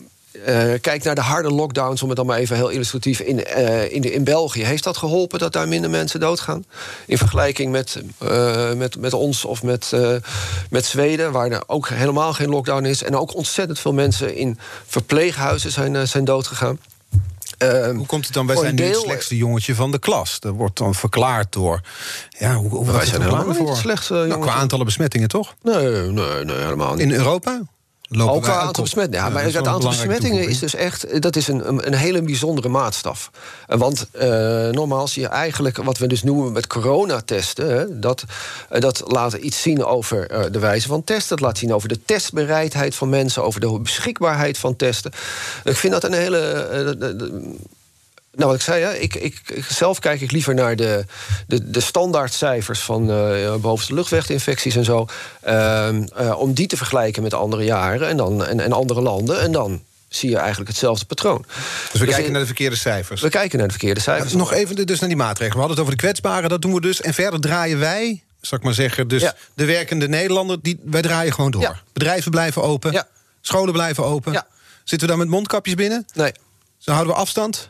kijk naar de harde lockdowns, om het dan maar even heel illustratief. In, in, in België heeft dat geholpen dat daar minder mensen doodgaan? In vergelijking met, met, met ons of met, met Zweden, waar er ook helemaal geen lockdown is. En ook ontzettend veel mensen in verpleeghuizen zijn, zijn doodgegaan. Uh, hoe komt het dan? Wij zijn nu het slechtste jongetje van de klas. Dat wordt dan verklaard door. Ja, hoe, hoe wij zijn niet het slechtste nou, Qua aantallen besmettingen, toch? Nee, nee, nee helemaal niet. In Europa? Ook qua aantal besmettingen. Ja, maar het aantal besmettingen is dus echt. Dat is een, een hele bijzondere maatstaf. Want uh, normaal zie je eigenlijk wat we dus noemen met coronatesten. dat, uh, dat laat iets zien over uh, de wijze van testen. Dat laat zien over de testbereidheid van mensen, over de beschikbaarheid van testen. Ik vind dat een hele. Nou, wat ik zei, hè, ik, ik, zelf kijk ik liever naar de, de, de standaardcijfers van uh, bovenste luchtweginfecties en zo. Uh, uh, om die te vergelijken met andere jaren en, dan, en, en andere landen. En dan zie je eigenlijk hetzelfde patroon. Dus we dus kijken naar de verkeerde cijfers? We kijken naar de verkeerde cijfers. nog even dus naar die maatregelen. We hadden het over de kwetsbaren, dat doen we dus. En verder draaien wij, zal ik maar zeggen, dus de werkende Nederlander... Die, wij draaien gewoon door. Bedrijven blijven open, scholen blijven open. Zitten we dan met mondkapjes binnen? Nee. Zo houden we afstand?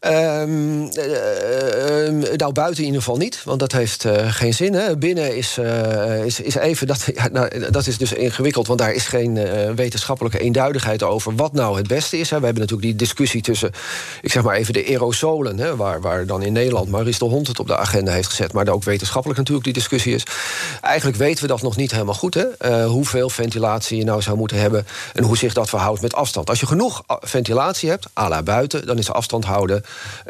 Um, nou, buiten in ieder geval niet, want dat heeft uh, geen zin. Hè. Binnen is, uh, is, is even, dat, nou, dat is dus ingewikkeld, want daar is geen wetenschappelijke eenduidigheid over wat nou het beste is. Hè. We hebben natuurlijk die discussie tussen, ik zeg maar even de aerosolen, hè, waar, waar dan in Nederland Maurice de Hond het op de agenda heeft gezet, maar ook wetenschappelijk natuurlijk die discussie is. Eigenlijk weten we dat nog niet helemaal goed, hè, hoeveel ventilatie je nou zou moeten hebben en hoe zich dat verhoudt met afstand. Als je genoeg ventilatie hebt, à la buiten, dan is afstand houden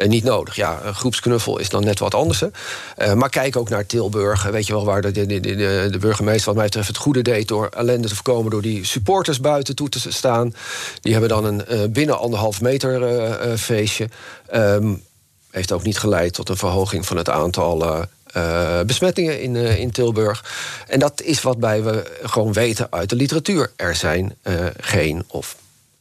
niet nodig. Ja, een groepsknuffel is dan net wat anders. Uh, maar kijk ook naar Tilburg. Weet je wel waar de, de, de, burgemeester, wat mij betreft, het goede deed door ellende te voorkomen. door die supporters buiten toe te staan. Die hebben dan een uh, binnen anderhalf meter feestje. Um, heeft ook niet geleid tot een verhoging van het aantal. Besmettingen in, in Tilburg. En dat is wat wij we gewoon weten uit de literatuur. Er zijn geen of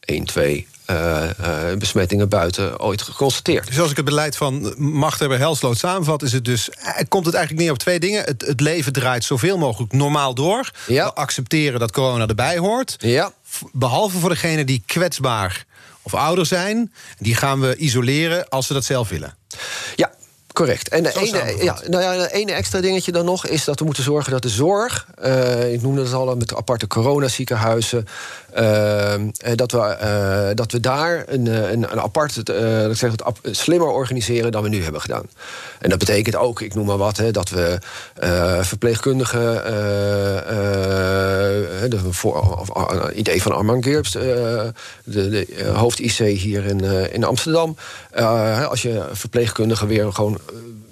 1, 2 uh, uh, besmettingen buiten ooit geconstateerd. Dus als ik het beleid van machthebber Helsloot samenvat... Is het dus, eh, komt het eigenlijk neer op twee dingen. Het, het leven draait zoveel mogelijk normaal door. Ja. We accepteren dat corona erbij hoort. Ja. Behalve voor degenen die kwetsbaar of ouder zijn. Die gaan we isoleren als ze dat zelf willen. Ja, Correct. En de ene, ja, nou ja, de ene extra dingetje dan nog is dat we moeten zorgen dat de zorg, uh, ik noemde het al met aparte coronaziekenhuizen, dat, we, uh, dat we daar een, een, een apart, zeg het, slimmer organiseren dan we nu hebben gedaan. En dat betekent ook, ik noem maar wat, hè, dat we verpleegkundigen, de idee van Armand Geerps, de, de hoofd-IC hier in, in Amsterdam, als je verpleegkundigen weer gewoon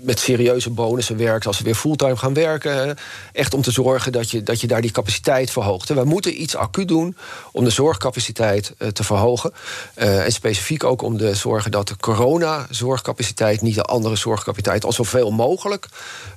met serieuze bonussen werkt, als ze weer fulltime gaan werken. Echt om te zorgen dat je, dat je daar die capaciteit verhoogt. En we moeten iets acuut doen om de zorgcapaciteit uh, te verhogen. Uh, en specifiek ook om te zorgen dat de corona-zorgcapaciteit, niet de andere zorgcapaciteit, al zoveel mogelijk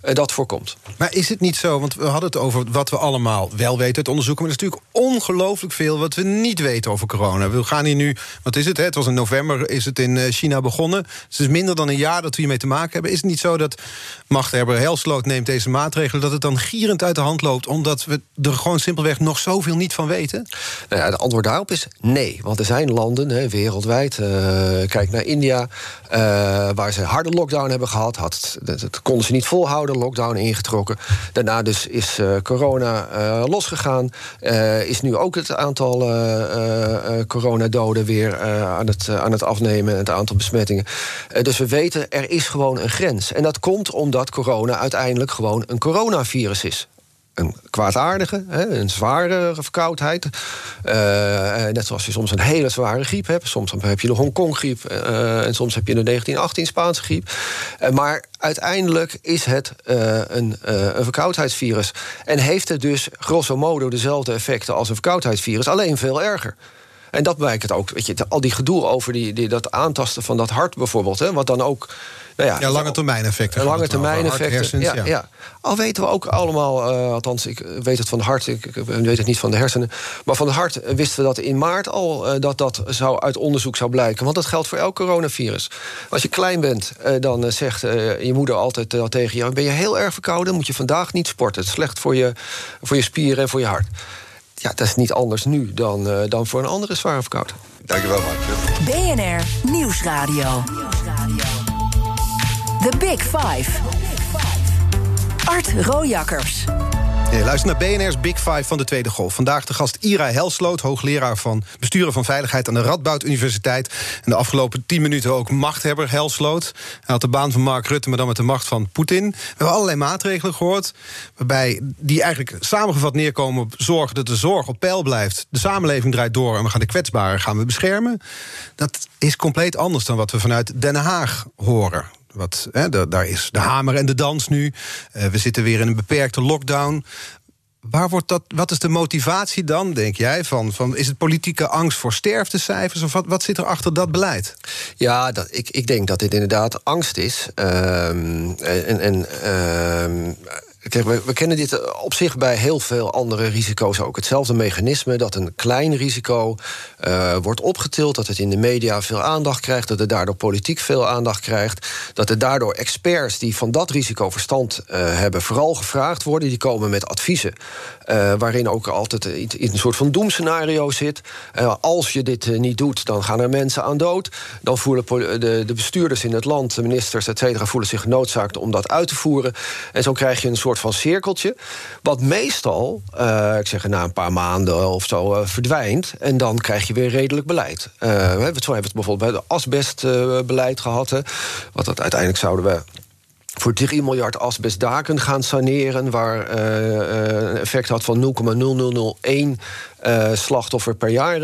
uh, dat voorkomt. Maar is het niet zo, want we hadden het over wat we allemaal wel weten uit onderzoeken, maar er is natuurlijk ongelooflijk veel wat we niet weten over corona. We gaan hier nu, wat is het? Hè? Het was in november, is het in China begonnen. het is minder dan een jaar dat we hiermee te maken hebben. Is het niet zo dat machthebber Helsloot neemt deze maatregelen... dat het dan gierend uit de hand loopt... omdat we er gewoon simpelweg nog zoveel niet van weten? Nou ja, de antwoord daarop is nee. Want er zijn landen wereldwijd, uh, kijk naar India... Uh, waar ze harde lockdown hebben gehad. Had, dat, dat, konden ze niet volhouden, lockdown ingetrokken. Daarna dus is uh, corona losgegaan. is nu ook het aantal coronadoden weer aan, het, aan het afnemen... en het aantal besmettingen. dus we weten, er is gewoon een grens. En dat komt omdat corona uiteindelijk gewoon een coronavirus is een kwaadaardige, een zware verkoudheid. Uh, net zoals je soms een hele zware griep hebt. Soms heb je de Hongkong-griep uh, en soms heb je de 1918 Spaanse griep. Uh, maar uiteindelijk is het een, een verkoudheidsvirus. En heeft het dus grosso modo dezelfde effecten als een verkoudheidsvirus, alleen veel erger. En dat blijkt het ook. Weet je, al die gedoe over die, die, dat aantasten van dat hart bijvoorbeeld, hè, wat dan ook nou ja, ja, lange termijn effecten. Lange termijn effecten. Ja, ja. Al weten we ook allemaal, uh, althans, ik weet het van het hart, ik, ik, weet het niet van de hersenen. Maar van het hart wisten we dat in maart al uh, dat dat zou uit onderzoek zou blijken. Want dat geldt voor elk coronavirus. Als je klein bent, uh, dan zegt je moeder altijd tegen je: ben je heel erg verkouden, moet je vandaag niet sporten. Het is slecht voor je, voor je spieren en voor je hart. Ja, dat is niet anders nu dan, dan voor een andere zware verkoudheid Dankjewel, Mark. BNR Nieuwsradio. The Big Five. Art Rojakkers. Je luistert naar BNR's Big Five van de Tweede Golf. Vandaag de gast Ira Helsloot, hoogleraar van besturen van veiligheid aan de Radboud Universiteit. En de afgelopen tien minuten ook machthebber Helsloot. Hij had de baan van Mark Rutte, maar dan met de macht van Poetin. We hebben allerlei maatregelen gehoord, waarbij die eigenlijk samengevat neerkomen op zorgen dat de zorg op peil blijft. De samenleving draait door en we gaan de kwetsbaren gaan we beschermen. Dat is compleet anders dan wat we vanuit Den Haag horen. Wat, hè, daar is de hamer en de dans nu. Uh, we zitten weer in een beperkte lockdown. Waar wordt dat, wat is de motivatie dan, denk jij? Van, van, is het politieke angst voor sterftecijfers? Of wat, wat zit er achter dat beleid? Ja, dat, ik, ik denk dat dit inderdaad angst is. Um, en en um, Kijk, we, kennen dit eh, op zich bij heel veel andere risico's ook. Hetzelfde mechanisme dat een klein risico uh, wordt opgetild, dat het in de media veel aandacht krijgt, dat het daardoor politiek veel aandacht krijgt, dat er daardoor experts die van dat risico verstand uh, hebben vooral gevraagd worden, die komen met adviezen uh, waarin ook altijd een soort van doemscenario zit. als je dit niet doet, dan gaan er mensen aan dood. Dan voelen de, de bestuurders in het land, de ministers, et cetera, voelen zich genoodzaakt om dat uit te voeren. En zo krijg je een soort van cirkeltje. Wat meestal, ik zeg na een paar maanden of zo, verdwijnt. En dan krijg je weer redelijk beleid. We hebben het bijvoorbeeld bij het asbestbeleid gehad. Wat dat uiteindelijk zouden we voor 3 miljard asbestdaken gaan saneren... waar een effect had van 0,0001 uh, slachtoffer per jaar.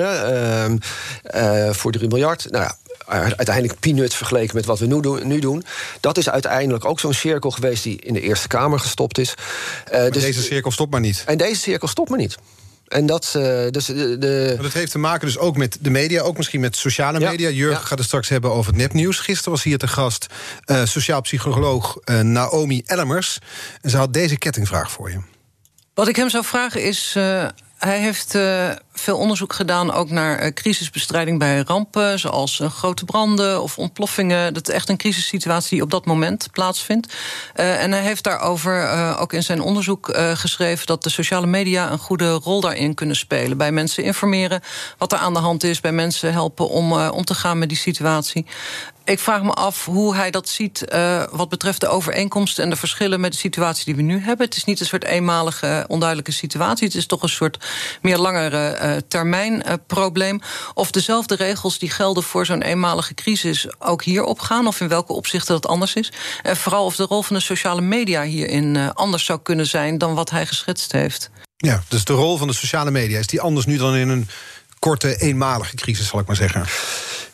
Uh, voor 3 miljard. Nou ja, uiteindelijk peanuts vergeleken met wat we nu doen, nu doen. Dat is uiteindelijk ook zo'n cirkel geweest die in de Eerste Kamer gestopt is. Uh, dus, deze cirkel stopt maar niet. En deze cirkel stopt maar niet. En dat, uh, dus de, dat heeft te maken dus ook met de media, ook misschien met sociale media. Ja, Jurgen ja. gaat het straks hebben over het nepnieuws. Gisteren was hier te gast uh, sociaal psycholoog uh, Naomi Ellemers. En ze had deze kettingvraag voor je. Wat ik hem zou vragen is hij heeft uh, veel onderzoek gedaan ook naar uh, crisisbestrijding bij rampen, zoals uh, grote branden of ontploffingen. Dat is echt een crisissituatie die op dat moment plaatsvindt. en hij heeft daarover ook in zijn onderzoek geschreven dat de sociale media een goede rol daarin kunnen spelen. Bij mensen informeren wat er aan de hand is, bij mensen helpen om om te gaan met die situatie ik vraag me af hoe hij dat ziet uh, wat betreft de overeenkomsten en de verschillen met de situatie die we nu hebben. Het is niet een soort eenmalige, onduidelijke situatie. Het is toch een soort meer langere uh, termijn probleem. Of dezelfde regels die gelden voor zo'n eenmalige crisis ook hier opgaan, of in welke opzichten dat anders is. En vooral of de rol van de sociale media hierin anders zou kunnen zijn dan wat hij geschetst heeft. Ja, dus de rol van de sociale media, is die anders nu dan in een korte, eenmalige crisis, zal ik maar zeggen?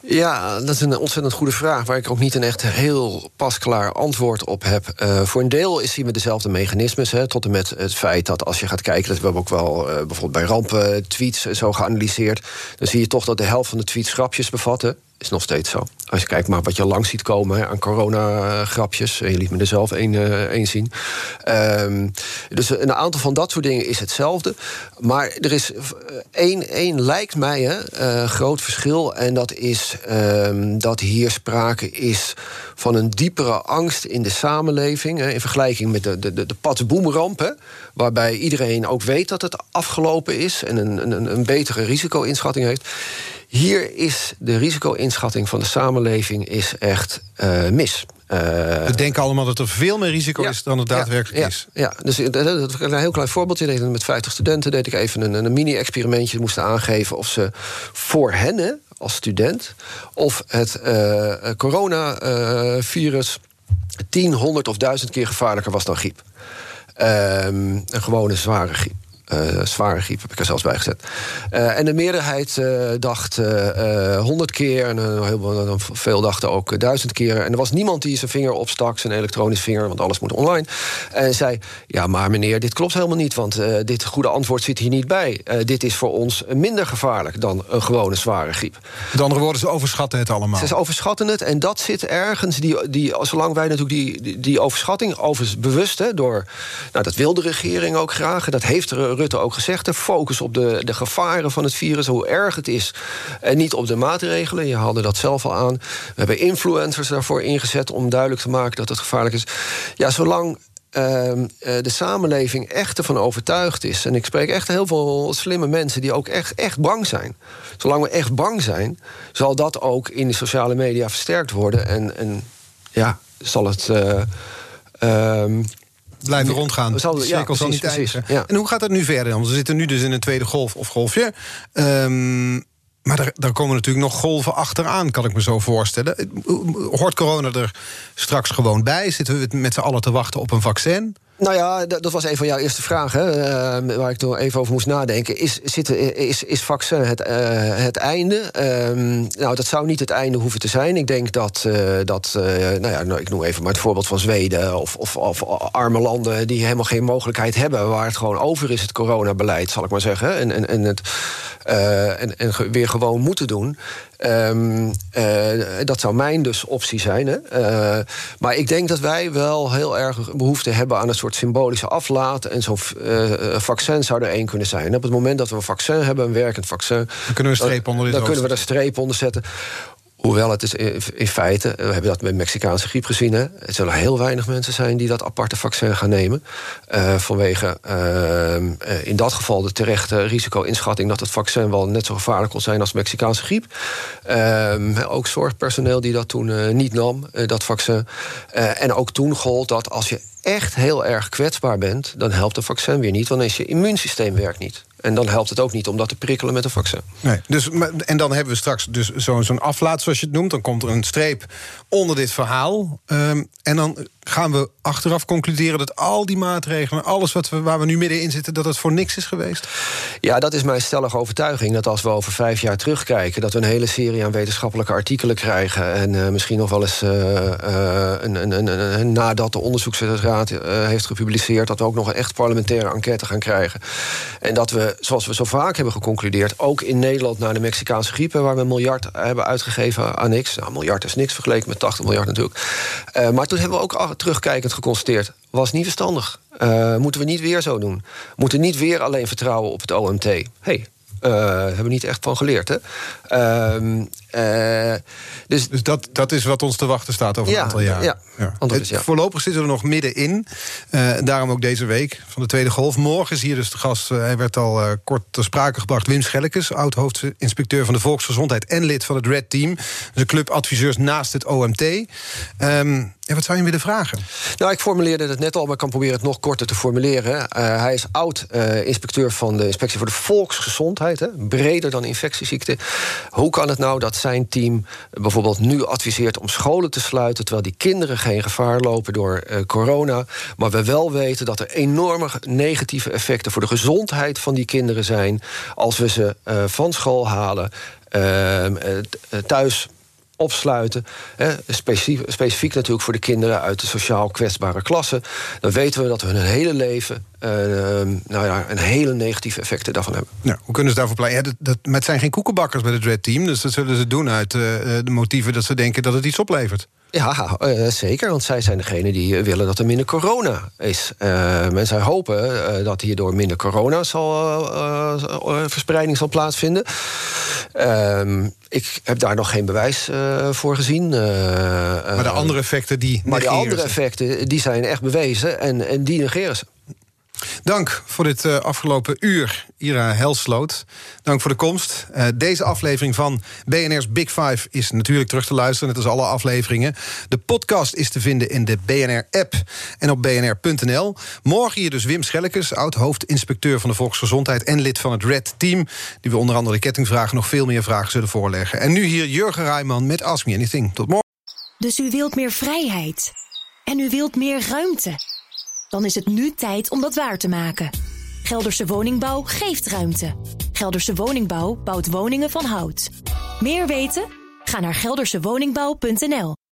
Ja, dat is een ontzettend goede vraag... waar ik ook niet een echt heel pasklaar antwoord op heb. Uh, voor een deel is hij met dezelfde mechanismes. Hè, tot en met het feit dat als je gaat kijken... dat we hebben ook wel uh, bijvoorbeeld bij rampen tweets zo geanalyseerd... dan zie je toch dat de helft van de tweets grapjes bevatten is nog steeds zo. Als je kijkt maar wat je lang ziet komen aan corona-grapjes. En je liet me er zelf één uh, zien. Um, dus een aantal van dat soort dingen is hetzelfde. Maar er is één, één lijkt mij, uh, groot verschil. En dat is um, dat hier sprake is van een diepere angst in de samenleving. Hè, in vergelijking met de, de, de, de Waarbij iedereen ook weet dat het afgelopen is. En een, een, een betere risico-inschatting heeft hier is de risico-inschatting van de samenleving is echt uh, mis. Uh, we denken allemaal dat er veel meer risico ja, is dan het daadwerkelijk ja, is. Ja, dus dat, een heel klein voorbeeldje. Deed met 50 studenten deed ik even een, een mini-experimentje. moesten aangeven of ze voor hen als student... of het uh, coronavirus 10, 100 of 1000 keer gevaarlijker was dan griep. Um, een gewone zware griep. Uh, zware griep heb ik er zelfs bij gezet. Uh, en de meerderheid uh, dacht honderd keer. En heel veel dachten ook duizend keer. En er was niemand die zijn vinger opstak, zijn elektronisch vinger, want alles moet online. En zei: Ja, maar meneer, dit klopt helemaal niet. Want dit goede antwoord zit hier niet bij. dit is voor ons minder gevaarlijk dan een gewone zware griep. Met andere woorden, ze overschatten het allemaal. Ze overschatten het. En dat zit ergens. Die, die, zolang wij natuurlijk die, die, die overschatting, overigens bewust, hè, door. Nou, dat wil de regering ook graag. Dat heeft er Rutte ook gezegd. De focus op de, de gevaren van het virus, hoe erg het is. En niet op de maatregelen. Je haalde dat zelf al aan. We hebben influencers daarvoor ingezet om duidelijk te maken dat het gevaarlijk is. Ja, zolang ehm, eh, de samenleving echt ervan overtuigd is. En ik spreek echt heel veel slimme mensen die ook echt, echt bang zijn. Zolang we echt bang zijn, zal dat ook in de sociale media versterkt worden. En, en ja, zal het. eh, ehm, Blijven rondgaan. De ja, cirkel zal precies, niet precies, ja. En hoe gaat dat nu verder dan? We zitten nu dus in een tweede golf of golfje. Ehm, maar daar, daar komen natuurlijk nog golven achteraan, kan ik me zo voorstellen. Hoort corona er straks gewoon bij? Zitten we met z'n allen te wachten op een vaccin? Nou ja, dat was een van jouw eerste vragen, eh, waar ik nog even over moest nadenken. Is, zit, is, is vaccin het, eh, het einde? Ehm, nou, dat zou niet het einde hoeven te zijn. Ik denk dat, eh, dat eh, nou ja, nou, ik noem even maar het voorbeeld van Zweden of, of, of arme landen die helemaal geen mogelijkheid hebben, waar het gewoon over is, het coronabeleid, zal ik maar zeggen. En, en, en, het, eh, en, en weer gewoon moeten doen. Ehm, eh, dat zou mijn dus optie zijn. Hè? Eh, maar ik denk dat wij wel heel erg behoefte hebben aan een soort symbolische aflaat. En zo'n eh, vaccin zou er één kunnen zijn. Op het moment dat we een vaccin hebben, een werkend vaccin. Dan kunnen we een streep onder dit Dan kunnen we er een streep onder zetten. Hoewel het is in feite, we hebben dat met Mexicaanse griep gezien. Hè, het zullen heel weinig mensen zijn die dat aparte vaccin gaan nemen. eh, vanwege ehm, eh, in dat geval de terechte risico-inschatting dat het vaccin wel net zo gevaarlijk kon zijn als Mexicaanse griep. Ehm, ook zorgpersoneel die dat toen eh, niet nam, eh, dat vaccin. Eh, en ook toen gold dat als je echt heel erg kwetsbaar bent, dan helpt een vaccin weer niet, want is je immuunsysteem werkt niet. En dan helpt het ook niet om dat te prikkelen met een vaccin. Nee, dus, en dan hebben we straks dus zo- zo'n aflaat, zoals je het noemt. Dan komt er een streep onder dit verhaal. Ehm, en dan gaan we achteraf concluderen dat al die maatregelen... alles wat we, waar we nu middenin zitten, dat het voor niks is geweest? Ja, dat is mijn stellige overtuiging. Dat als we over vijf jaar terugkijken, dat we een hele serie aan wetenschappelijke artikelen krijgen. En eh, misschien nog wel eens eh, eh, een, een, een, nadat de onderzoeksraad heeft gepubliceerd, dat we ook nog een echt parlementaire enquête gaan krijgen. En dat we, zoals we zo vaak hebben geconcludeerd, ook in Nederland naar de Mexicaanse griep, hè, waar we een miljard hebben uitgegeven aan niks. Nou, een miljard is niks vergeleken met 80 miljard natuurlijk. Maar toen hebben we ook terugkijkend geconstateerd, was niet verstandig. Eh, moeten we niet weer zo doen? Moeten niet weer alleen vertrouwen op het OMT? hey, eh, hebben we niet echt van geleerd, hè? Ehm, eh, dus Dus dat, dat is wat ons te wachten staat over Ja, een aantal jaar. ja. Is Het- ja. Voorlopig zitten we nog middenin. Eh daarom ook deze week van de Tweede Golf. Morgen is hier dus de gast, eh, hij werd al kort ter sprake gebracht... Wim Schellekes, oud-hoofdinspecteur van de Volksgezondheid... en lid van het Red Team. Dus een club adviseurs naast het OMT. Ehm, ja, wat zou je willen vragen? Nou, ik formuleerde het net al, maar ik kan proberen het nog korter te formuleren. Hij is oud-inspecteur van de Inspectie voor de Volksgezondheid, hè, breder dan infectieziekten. Hoe kan het nou dat zijn team bijvoorbeeld nu adviseert om scholen te sluiten, terwijl die kinderen geen gevaar lopen door eh, corona, maar we wel weten dat er enorme negatieve effecten voor de gezondheid van die kinderen zijn als we ze eh, van school halen, eh, eh, thuis opsluiten. Hè, specifiek, specifiek natuurlijk voor de kinderen uit de sociaal kwetsbare klassen. Dan weten we dat hun hele leven eh, nou ja, een hele negatieve effecten daarvan hebben. Nou, hoe kunnen ze daarvoor pleiten? Ja, dat, het zijn geen koekenbakkers bij het Red Team. Dus dat zullen ze doen uit eh, eh, de motieven dat ze denken dat het iets oplevert. Ja, eh, zeker, want zij zijn degene die eh, willen dat er minder corona is. Eh, en zij hopen dat hierdoor minder corona zal, verspreiding zal plaatsvinden. Ehm, ik heb daar nog geen bewijs voor gezien. Maar de andere effecten die maar die andere effecten die zijn echt bewezen en, en die negeren ze. Dank voor dit eh, afgelopen uur, Ira Helsloot. Dank voor de komst. Eh, deze aflevering van BNR's Big Five is natuurlijk terug te luisteren, net als alle afleveringen. De podcast is te vinden in de BNR-app en op bnr.nl. Morgen hier dus Wim Schellekes, oud-hoofdinspecteur van de Volksgezondheid... en lid van het Red Team, die we onder andere de kettingvragen... nog veel meer vragen zullen voorleggen. En nu hier Jurgen Rijman met Ask Me Anything. Tot morgen. Dus u wilt meer vrijheid. En u wilt meer ruimte. Dan is het nu tijd om dat waar te maken. Gelderse Woningbouw geeft ruimte. Gelderse Woningbouw bouwt woningen van hout. Meer weten? Ga naar geldersewoningbouw.nl.